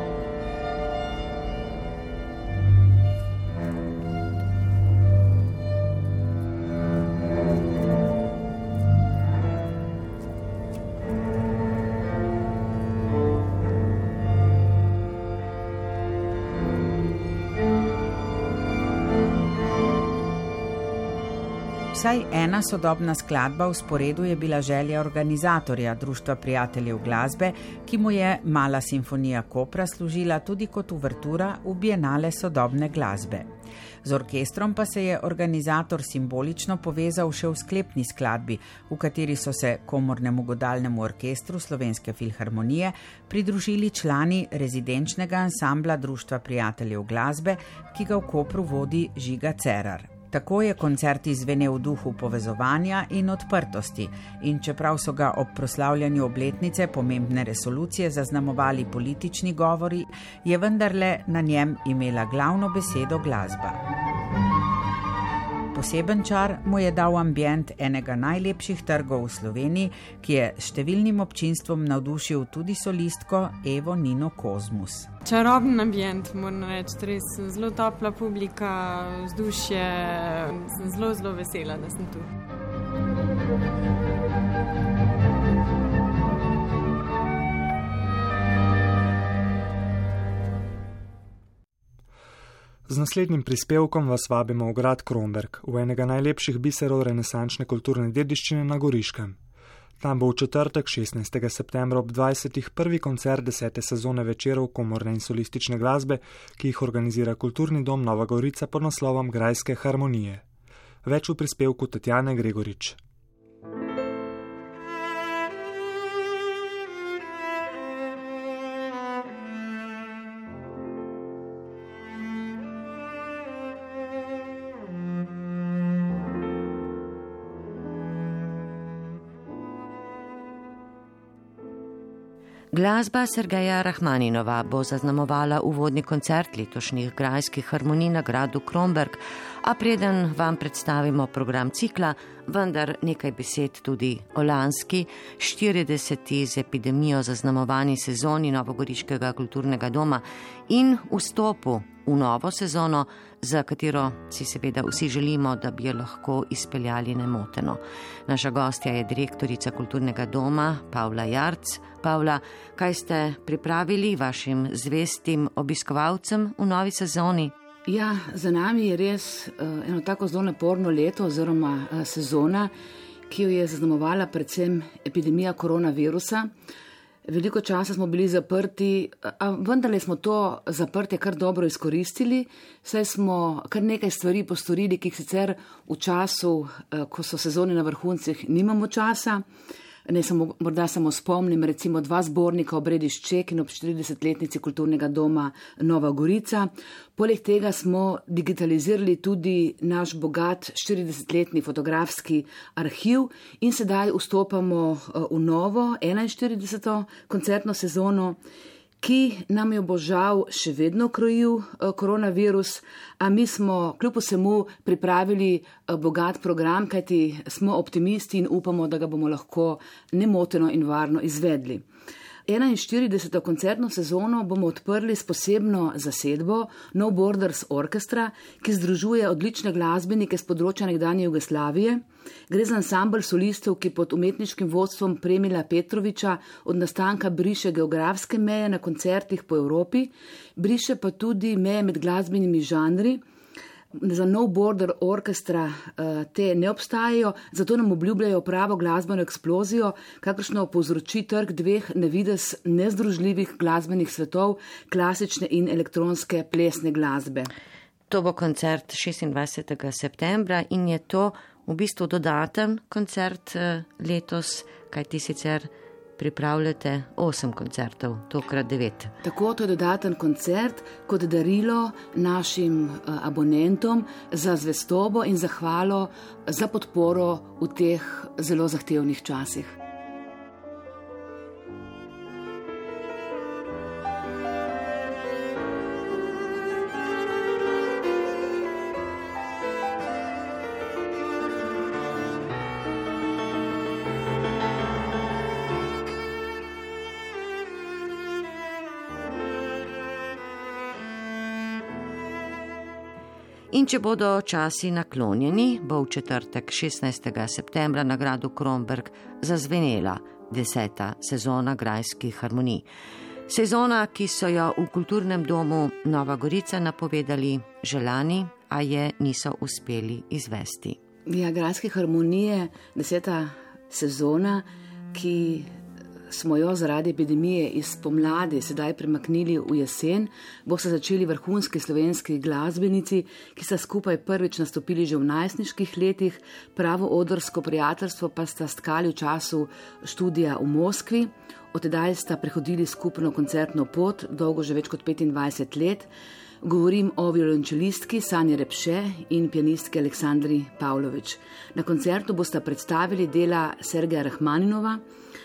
Vsaj ena sodobna skladba v sporedu je bila želja organizatorja Društva prijateljev glasbe, ki mu je Mala simfonija Kopra služila tudi kot uvertura v Bienale sodobne glasbe. Z orkestrom pa se je organizator simbolično povezal še v sklepni skladbi, v kateri so se komornemu godalnemu orkestru Slovenske filharmonije pridružili člani rezidenčnega ansambla Društva prijateljev glasbe, ki ga v Kopru vodi Žiga Cerar. Tako je koncert izvenel v duhu povezovanja in odprtosti, in čeprav so ga ob proslavljanju obletnice pomembne resolucije zaznamovali politični govori, je vendarle na njem imela glavno besedo glasba. Poseben čar mu je dal ambient enega najlepših trgov v Sloveniji, ki je številnim občinstvom navdušil tudi solistko Evo Nino Kozmus. Čaroben ambient, moram reči, res zelo topla publika, vzdušje, zelo, zelo vesela, da sem tu. Z naslednjim prispevkom vas vabimo v grad Kronberg, v enega najlepših biserov renesančne kulturne dediščine na Goriškem. Tam bo v četrtek 16. septembra ob 20. prvi koncert desete sezone večerov komorne in solistične glasbe, ki jih organizira Kulturni dom Nova Gorica pod naslovom Grajske harmonije. Več v prispevku Tatjane Gregorič. Glasba Sergeja Rahmaninova bo zaznamovala uvodni koncert letošnjih grajskih harmonij na gradu Kromberg, a preden vam predstavimo program cikla, vendar nekaj besed tudi o lanski 40. z epidemijo zaznamovani sezoni Novogoriškega kulturnega doma in vstopu v novo sezono, za katero si seveda vsi želimo, da bi jo lahko izpeljali nemoteno. Naša gostja je direktorica kulturnega doma Pavla Jarc. Pavla, kaj ste pripravili vašim zvestim obiskovalcem v novi sezoni? Ja, za nami je res uh, eno tako zelo naporno leto oziroma uh, sezona, ki jo je zaznamovala predvsem epidemija koronavirusa. Veliko časa smo bili zaprti, a vendarle smo to zaprtje kar dobro izkoristili, saj smo kar nekaj stvari postorili, ki jih sicer v času, eh, ko so sezone na vrhuncih, nimamo časa. Ne samo, morda samo spomnim, recimo dva zbornika obredi Šček in ob 40-letnici kulturnega doma Nova Gorica. Poleg tega smo digitalizirali tudi naš bogat 40-letni fotografski arhiv in sedaj vstopamo eh, v novo 41. koncertno sezono ki nam jo bo žal še vedno krojil eh, koronavirus, a mi smo kljub vsemu pripravili eh, bogat program, kajti smo optimisti in upamo, da ga bomo lahko nemoteno in varno izvedli. 41. koncertno sezono bomo odprli s posebno zasedbo No Borders Orchestra, ki združuje odlične glasbenike z področja nekdanje Jugoslavije. Gre za ansambl solistov, ki pod umetniškim vodstvom Premila Petroviča od nastanka briše geografske meje na koncertih po Evropi, briše pa tudi meje med glasbenimi žanri za No Border Orchestra uh, te ne obstajajo, zato nam obljubljajo pravo glasbeno eksplozijo, kakršno povzroči trg dveh nevides nezdružljivih glasbenih svetov, klasične in elektronske plesne glasbe. To bo koncert 26. septembra in je to v bistvu dodaten koncert uh, letos, kaj ti sicer pripravljate osem koncertov, tokrat devet. Tako to je dodaten koncert kot darilo našim eh, abonentom za zvestobo in zahvalo za podporo v teh zelo zahtevnih časih. In če bodo časi naklonjeni, bo v četrtek 16. septembra na gradu Kromberg zazvenela deseta sezona grajskih harmonij. Sezona, ki so jo v kulturnem domu Nova Gorica napovedali želani, a je niso uspeli izvesti. Ja, Grajske harmonije, deseta sezona, ki smo jo zaradi epidemije iz pomladi sedaj premaknili v jesen, bo se začeli vrhunski slovenski glasbenici, ki sta skupaj prvič nastopili že v najstniških letih, pravo odrsko prijateljstvo pa sta stkali v času študija v Moskvi. Odtedaj sta prehodili skupno koncertno pot, dolgo že več kot 25 let. Govorim o violončelistki Sanji Repše in pianistki Aleksandri Pavlović. Na koncertu bosta predstavili dela Sergeja Rahmaninova.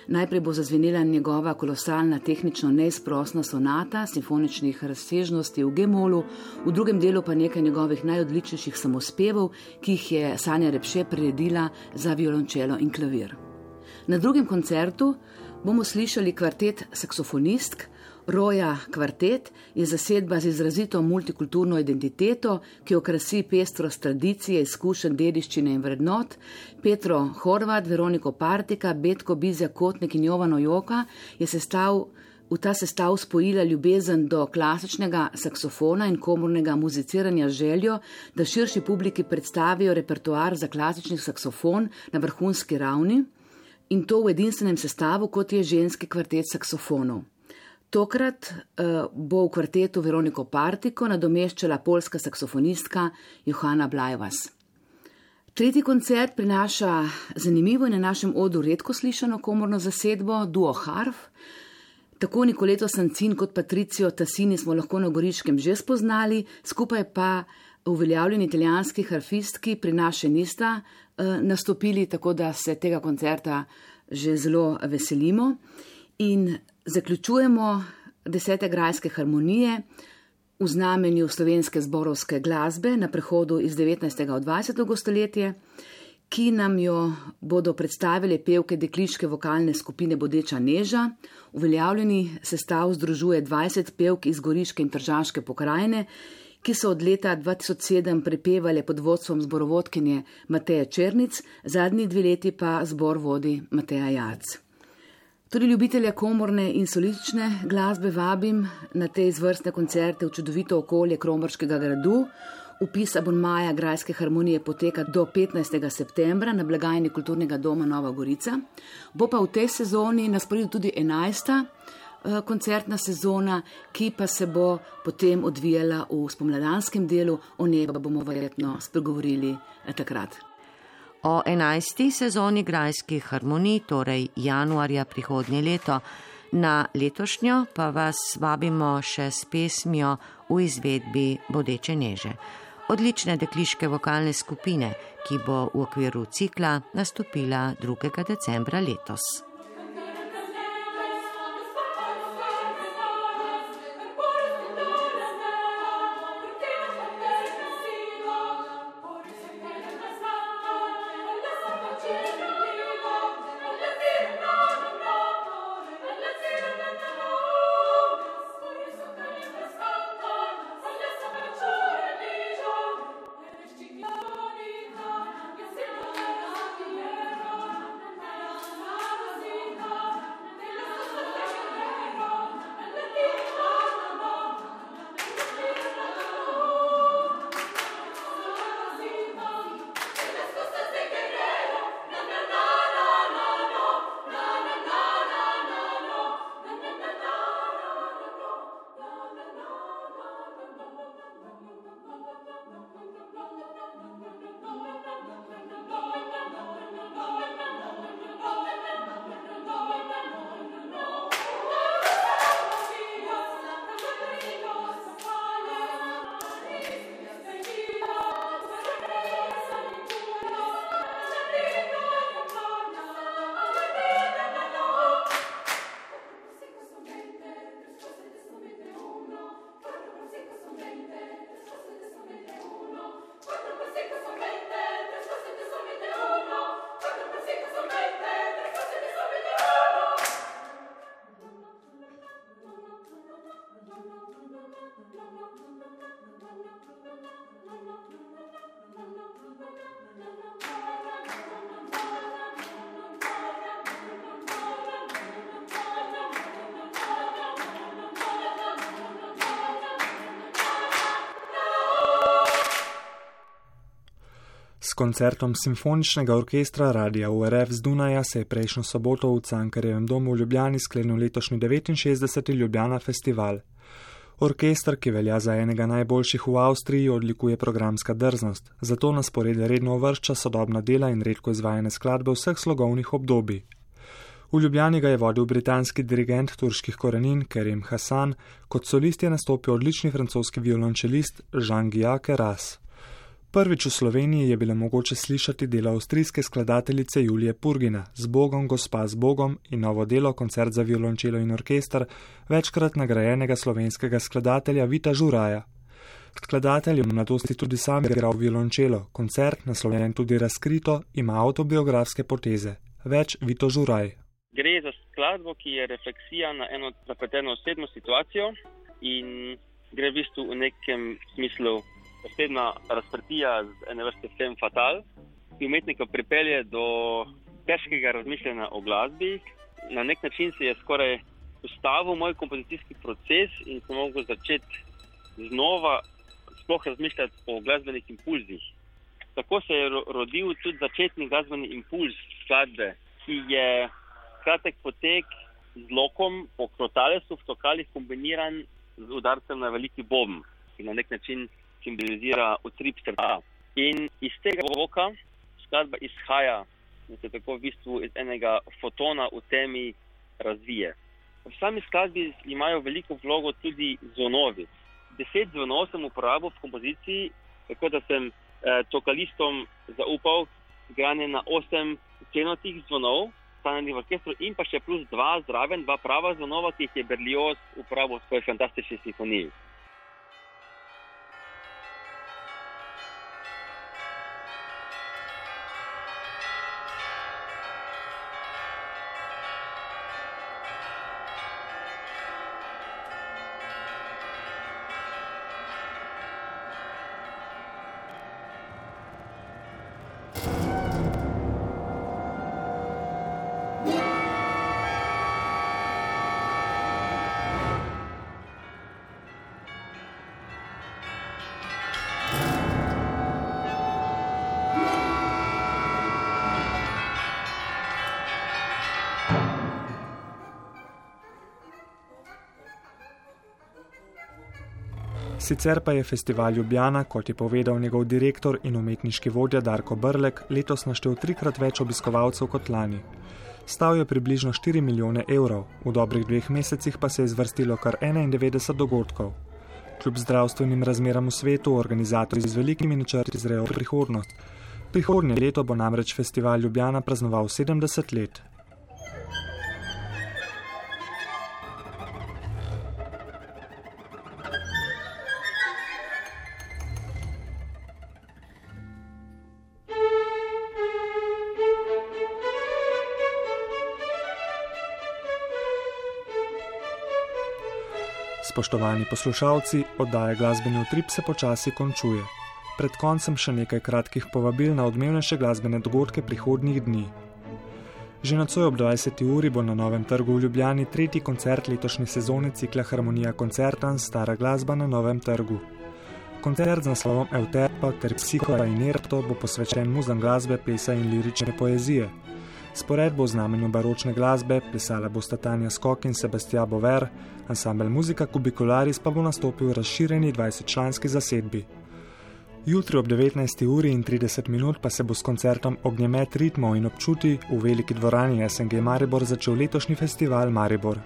Najprej bo zazvenela njegova kolosalna tehnično neizprostna sonata simfoničnih razsežnosti v Gemolu, v drugem delu pa nekaj njegovih najodličnejših samospevov, ki jih je Sanja Repše priredila za violončelo in klavir. Na drugem koncertu bomo slišali kvartet saksofonistk, Roja kvartet je zasedba z izrazito multikulturno identiteto, ki okrasi pestrost tradicije, izkušenj, dediščine in vrednot. Petro Horvat, Veroniko Partika, Betko Bizja Kotnik in Jovano Joka je sestav. V ta sestav spojila ljubezen do klasičnega saksofona in komornega muziciranja željo, da širši publiki predstavijo repertoar za klasični saksofon na vrhunski ravni in to v edinstvenem sestavu, kot je ženski kvartet saksofonov. Tokrat uh, bo v kvartetu Veroniko Partiko nadomeščala polska saksofonistka Johana Blajvas. Tretji koncert prinaša zanimivo in na našem odu redko slišano komorno zasedbo Duo Harf. Tako Nikoleto Sancin kot Patricijo Tassini smo lahko na Goriškem že spoznali, skupaj pa uveljavljeni italijanski harfistki pri naše nista uh, nastopili, tako da se tega koncerta že zelo veselimo. In zaključujemo desete grajske harmonije v znamenju slovenske zborovske glasbe na prehodu iz 19. v 20. stoletje, ki nam jo bodo predstavili pevke dekliške vokalne skupine Bodeča Neža. Uveljavljeni sestav združuje 20 pevk iz Goriške in Tržaške pokrajine, ki so od leta 2007 prepevali pod vodstvom zborovodkinje Mateja Črnic, zadnji dve leti pa zbor vodi Mateja Jac. Tudi ljubitelja komorne in solistične glasbe vabim na te izvrstne koncerte v čudovito okolje Kromorškega gradu. Upis abonmaja Grajske harmonije poteka do 15. septembra na blagajni kulturnega doma Nova Gorica. Bo pa v tej sezoni nasporedil tudi 11. Eh, koncertna sezona, ki pa se bo potem odvijala v spomladanskem delu, o njej pa bomo verjetno spregovorili eh, takrat. O 11. sezoni grajskih harmonij, torej januarja prihodnje leto, na letošnjo pa vas vabimo še s pesmijo v izvedbi Bodeče neže, odlične dekliške vokalne skupine, ki bo v okviru cikla nastopila 2. decembra letos. Koncertom simfoničnega orkestra Radia URF z Dunaja se je prejšnjo soboto v Cankarjevem domu v Ljubljani sklenil letošnji 69. Ljubljana festival. Orkester, ki velja za enega najboljših v Avstriji, odlikuje programska drznost, zato na spored redno uvršča sodobna dela in redko izvajane skladbe vseh slogovnih obdobij. V Ljubljani ga je vodil britanski dirigent turških korenin Kerim Hassan, kot solist je nastopil odlični francoski violončelist Jean-Guillaume Ras. Prvič v Sloveniji je bilo mogoče slišati delo avstrijske skladateljice Julije Purgina z Bogom, gospa z Bogom in novo delo koncert za violončelo in orkester večkrat nagrajenega slovenskega skladatelja Vita Žuraja. Skladatelj je v mladosti tudi sam igral violončelo, koncert, naslovljen tudi razkrito, ima autobiografske poteze. Več Vito Žuraj. Gre za skladbo, ki je refleksija na eno zapleteno osebno situacijo in gre v bistvu v nekem smislu posebna razprtija z ene vrste Fem Fatal, ki umetnika pripelje do težkega razmišljanja o glasbi. Na nek način se je skoraj ustavil moj kompozicijski proces in sem lahko začeti znova sploh razmišljati o glasbenih impulzih. Tako se je rodil tudi začetni glasbeni impuls skladbe, ki je kratek potek z lokom po krotalesu v tokalih kombiniran z udarcem na veliki bomb, ki na nek način simbolizira utrip srca. In iz tega voka skladba izhaja in se tako v bistvu iz enega fotona v temi razvije. V sami skladbi imajo veliko vlogo tudi zvonovi. Deset zvonov sem uporabil v kompoziciji, tako da sem eh, tokalistom zaupal igranje na osem cenotih zvonov, stanjenih v orkestru in pa še plus dva zraven, dva prava zvonova, ki jih je Berlioz uporabil v svoji fantastični simfoniji. Sicer pa je festival Ljubljana, kot je povedal njegov direktor in umetniški vodja Darko Brlek, letos naštel trikrat več obiskovalcev kot lani. Stav je približno 4 milijone evrov, v dobrih dveh mesecih pa se je zvrstilo kar 91 dogodkov. Kljub zdravstvenim razmeram v svetu, organizatorji z velikimi načrti zrejo prihodnost. Prihodnje leto bo namreč festival Ljubljana praznoval 70 let. Spoštovani poslušalci, oddaja glasbeni utrip se počasi končuje. Pred koncem še nekaj kratkih povabil na odmevnejše glasbene dogodke prihodnjih dni. Že nocoj ob 20. uri bo na novem trgu v Ljubljani tretji koncert letošnje sezone cikla Harmonija koncerta Stara glasba na novem trgu. Koncert z naslovom Euterpa ter Psiho in Erto bo posvečen muzam glasbe, plesa in lirične poezije. Spored bo v znamenju baročne glasbe, plesala bo Statanja Skok in Sebastian Bover, ansambel Muzika Kubikularis pa bo nastopil v razširjeni 20-članski zasedbi. Jutri ob 19. uri in 30 minut pa se bo s koncertom Ognjemet ritmov in občuti v veliki dvorani SNG Maribor začel letošnji festival Maribor.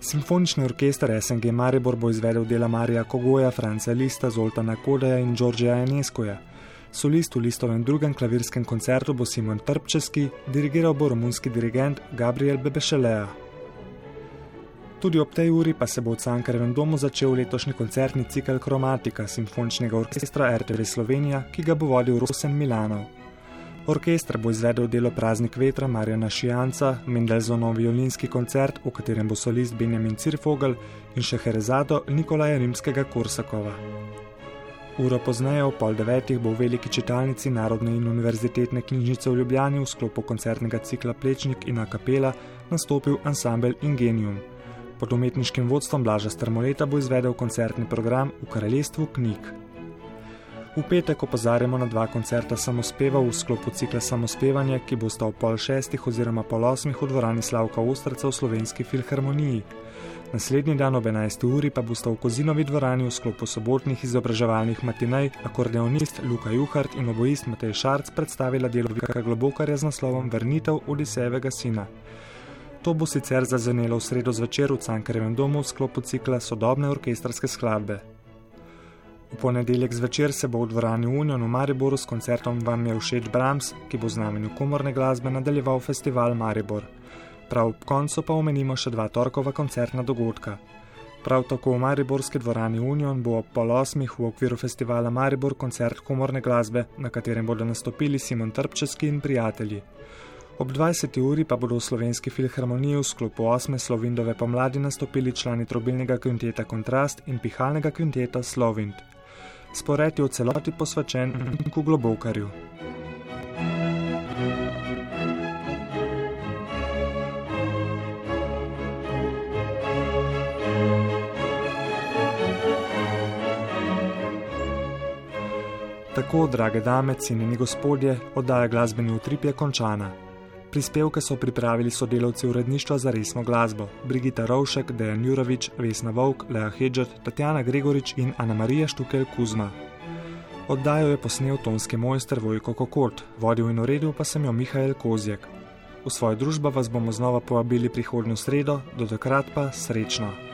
Simfonični orkester SNG Maribor bo izvedel dela Marija Kogoja, Franca Lista, Zoltana Kodeja in Đorđeja Eneskoja. Solist v listovem drugem klavirskem koncertu bo Simon Trpčeski, dirigiral bo romunski dirigent Gabriel Bebešelea. Tudi ob tej uri pa se bo v Cankarevem domu začel letošnji koncertni cikl Kromatika simfoničnega orkestra RTV Slovenija, ki ga bo vodil Rosen Milanov. Orkester bo izvedel delo Praznik vetra Marjana Šijanca, Mendelzonov violinski koncert, v katerem bo solist Benjamin Cirfogel in še Herezado Nikolaja Rimskega Korsakova. Uro pozneje, ob pol devetih, bo v veliki čitalnici Narodne in univerzitetne knjižnice v Ljubljani v sklopu koncertnega cikla Plečnik in Akapela nastopil ansambel Ingenium. Pod umetniškim vodstvom Blaža Strmoleta bo izvedel koncertni program v Kraljestvu knjig. V petek opozarjamo na dva koncerta samospeva v sklopu cikla Samospevanje, ki bosta ob pol šestih oziroma pol osmih v dvorani Slavka Ostraca v slovenski filharmoniji. Naslednji dan ob 11. uri pa bosta v Kozinovi dvorani v sklopu sobotnih izobraževalnih matinej akordeonist Luka Juhart in oboist Matej Šarc predstavila delo Vika Globokarja z naslovom Vrnitev Odisejevega sina. To bo sicer zazvenelo v sredo zvečer v Cankarevem domu v sklopu cikla Sodobne orkestrske skladbe. V ponedeljek zvečer se bo v dvorani Union v Mariboru s koncertom Vam je všeč Brahms, ki bo v znamenju komorne glasbe nadaljeval festival Maribor. Prav ob koncu pa omenimo še dva torkova koncertna dogodka. Prav tako v Mariborski dvorani Union bo ob pol osmih v okviru festivala Maribor koncert komorne glasbe, na katerem bodo nastopili Simon Trpčevski in prijatelji. Ob 20. uri pa bodo v slovenski filharmoniji v sklopu 8. Slovindove pomladi nastopili člani trobilnega kvinteta Kontrast in pihalnega kvinteta Slovind spored je v celoti posvečen Niku Globokarju. Tako, drage dame, cenjeni gospodje, oddaja glasbeni utrip je končana. Prispevke so pripravili sodelavci uredništva za resno glasbo: Brigita Rovšek, Dejan Jurovič, Vesna Vovk, Lea Hedžet, Tatjana Gregorič in Ana Marija Štukel Kuzma. Oddajo je posnel tonski mojster Vojko Kokot, vodil in uredil pa sem jo Mihajl Kozjek. V svojo družbo vas bomo znova povabili prihodnjo sredo, do takrat pa srečno!